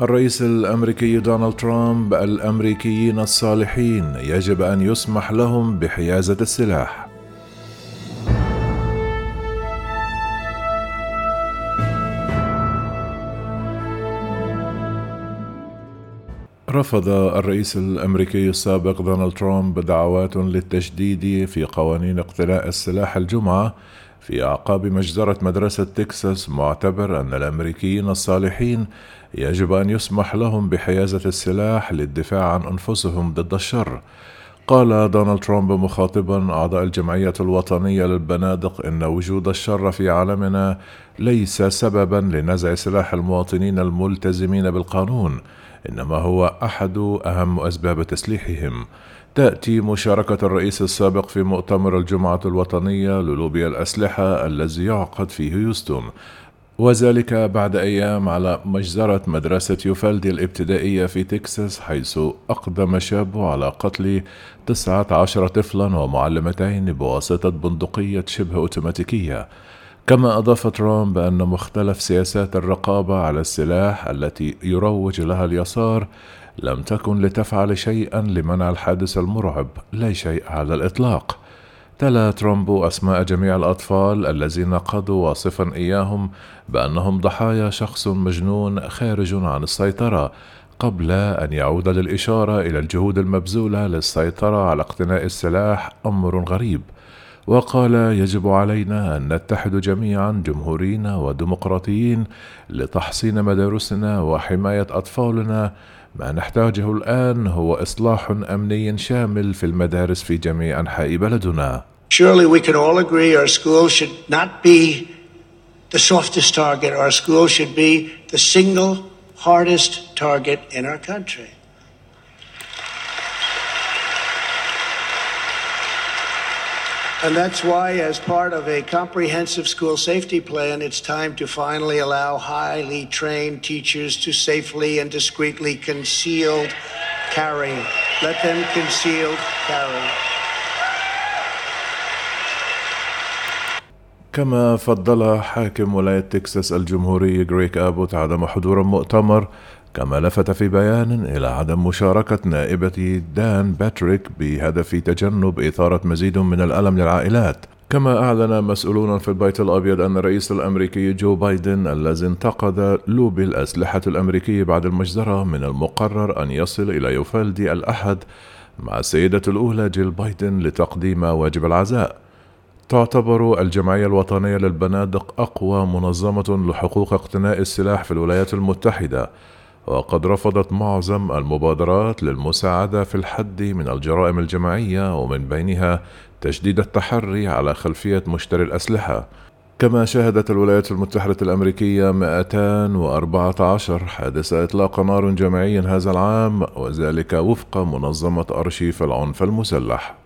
الرئيس الأمريكي دونالد ترامب الأمريكيين الصالحين يجب أن يسمح لهم بحيازة السلاح. رفض الرئيس الأمريكي السابق دونالد ترامب دعوات للتشديد في قوانين اقتناء السلاح الجمعة في أعقاب مجزرة مدرسة تكساس معتبر أن الأمريكيين الصالحين يجب أن يسمح لهم بحيازة السلاح للدفاع عن أنفسهم ضد الشر. قال دونالد ترامب مخاطبا أعضاء الجمعية الوطنية للبنادق إن وجود الشر في عالمنا ليس سببا لنزع سلاح المواطنين الملتزمين بالقانون، إنما هو أحد أهم أسباب تسليحهم. تأتي مشاركة الرئيس السابق في مؤتمر الجمعة الوطنية للوبي الأسلحة الذي يعقد في هيوستن وذلك بعد أيام على مجزرة مدرسة يوفالدي الابتدائية في تكساس حيث أقدم شاب على قتل 19 طفلا ومعلمتين بواسطة بندقية شبه أوتوماتيكية كما أضاف ترامب أن مختلف سياسات الرقابة على السلاح التي يروج لها اليسار لم تكن لتفعل شيئا لمنع الحادث المرعب لا شيء على الإطلاق. تلا ترامب أسماء جميع الأطفال الذين قضوا واصفا إياهم بأنهم ضحايا شخص مجنون خارج عن السيطرة قبل أن يعود للإشارة إلى الجهود المبذولة للسيطرة على اقتناء السلاح أمر غريب. وقال يجب علينا أن نتحد جميعا جمهوريين وديمقراطيين لتحصين مدارسنا وحماية أطفالنا ما نحتاجه الآن هو إصلاح أمني شامل في المدارس في جميع أنحاء بلدنا Surely we can all agree our schools should not be the softest target. Our schools should be the single hardest target in our country. And that's why, as part of a comprehensive school safety plan, it's time to finally allow highly trained teachers to safely and discreetly concealed carry. Let them concealed carry. كما فضل حاكم ولاية تكساس الجمهوري غريك أبوت عدم حضور المؤتمر كما لفت في بيان إلى عدم مشاركة نائبه دان باتريك بهدف تجنب إثارة مزيد من الألم للعائلات. كما أعلن مسؤولون في البيت الأبيض أن الرئيس الأمريكي جو بايدن الذي انتقد لوبي الأسلحة الأمريكي بعد المجزرة من المقرر أن يصل إلى يوفالدي الأحد مع السيدة الأولى جيل بايدن لتقديم واجب العزاء. تعتبر الجمعية الوطنية للبنادق أقوى منظمة لحقوق اقتناء السلاح في الولايات المتحدة. وقد رفضت معظم المبادرات للمساعدة في الحد من الجرائم الجماعية ومن بينها تشديد التحري على خلفية مشتري الأسلحة. كما شهدت الولايات المتحدة الأمريكية 214 حادث إطلاق نار جماعي هذا العام وذلك وفق منظمة أرشيف العنف المسلح.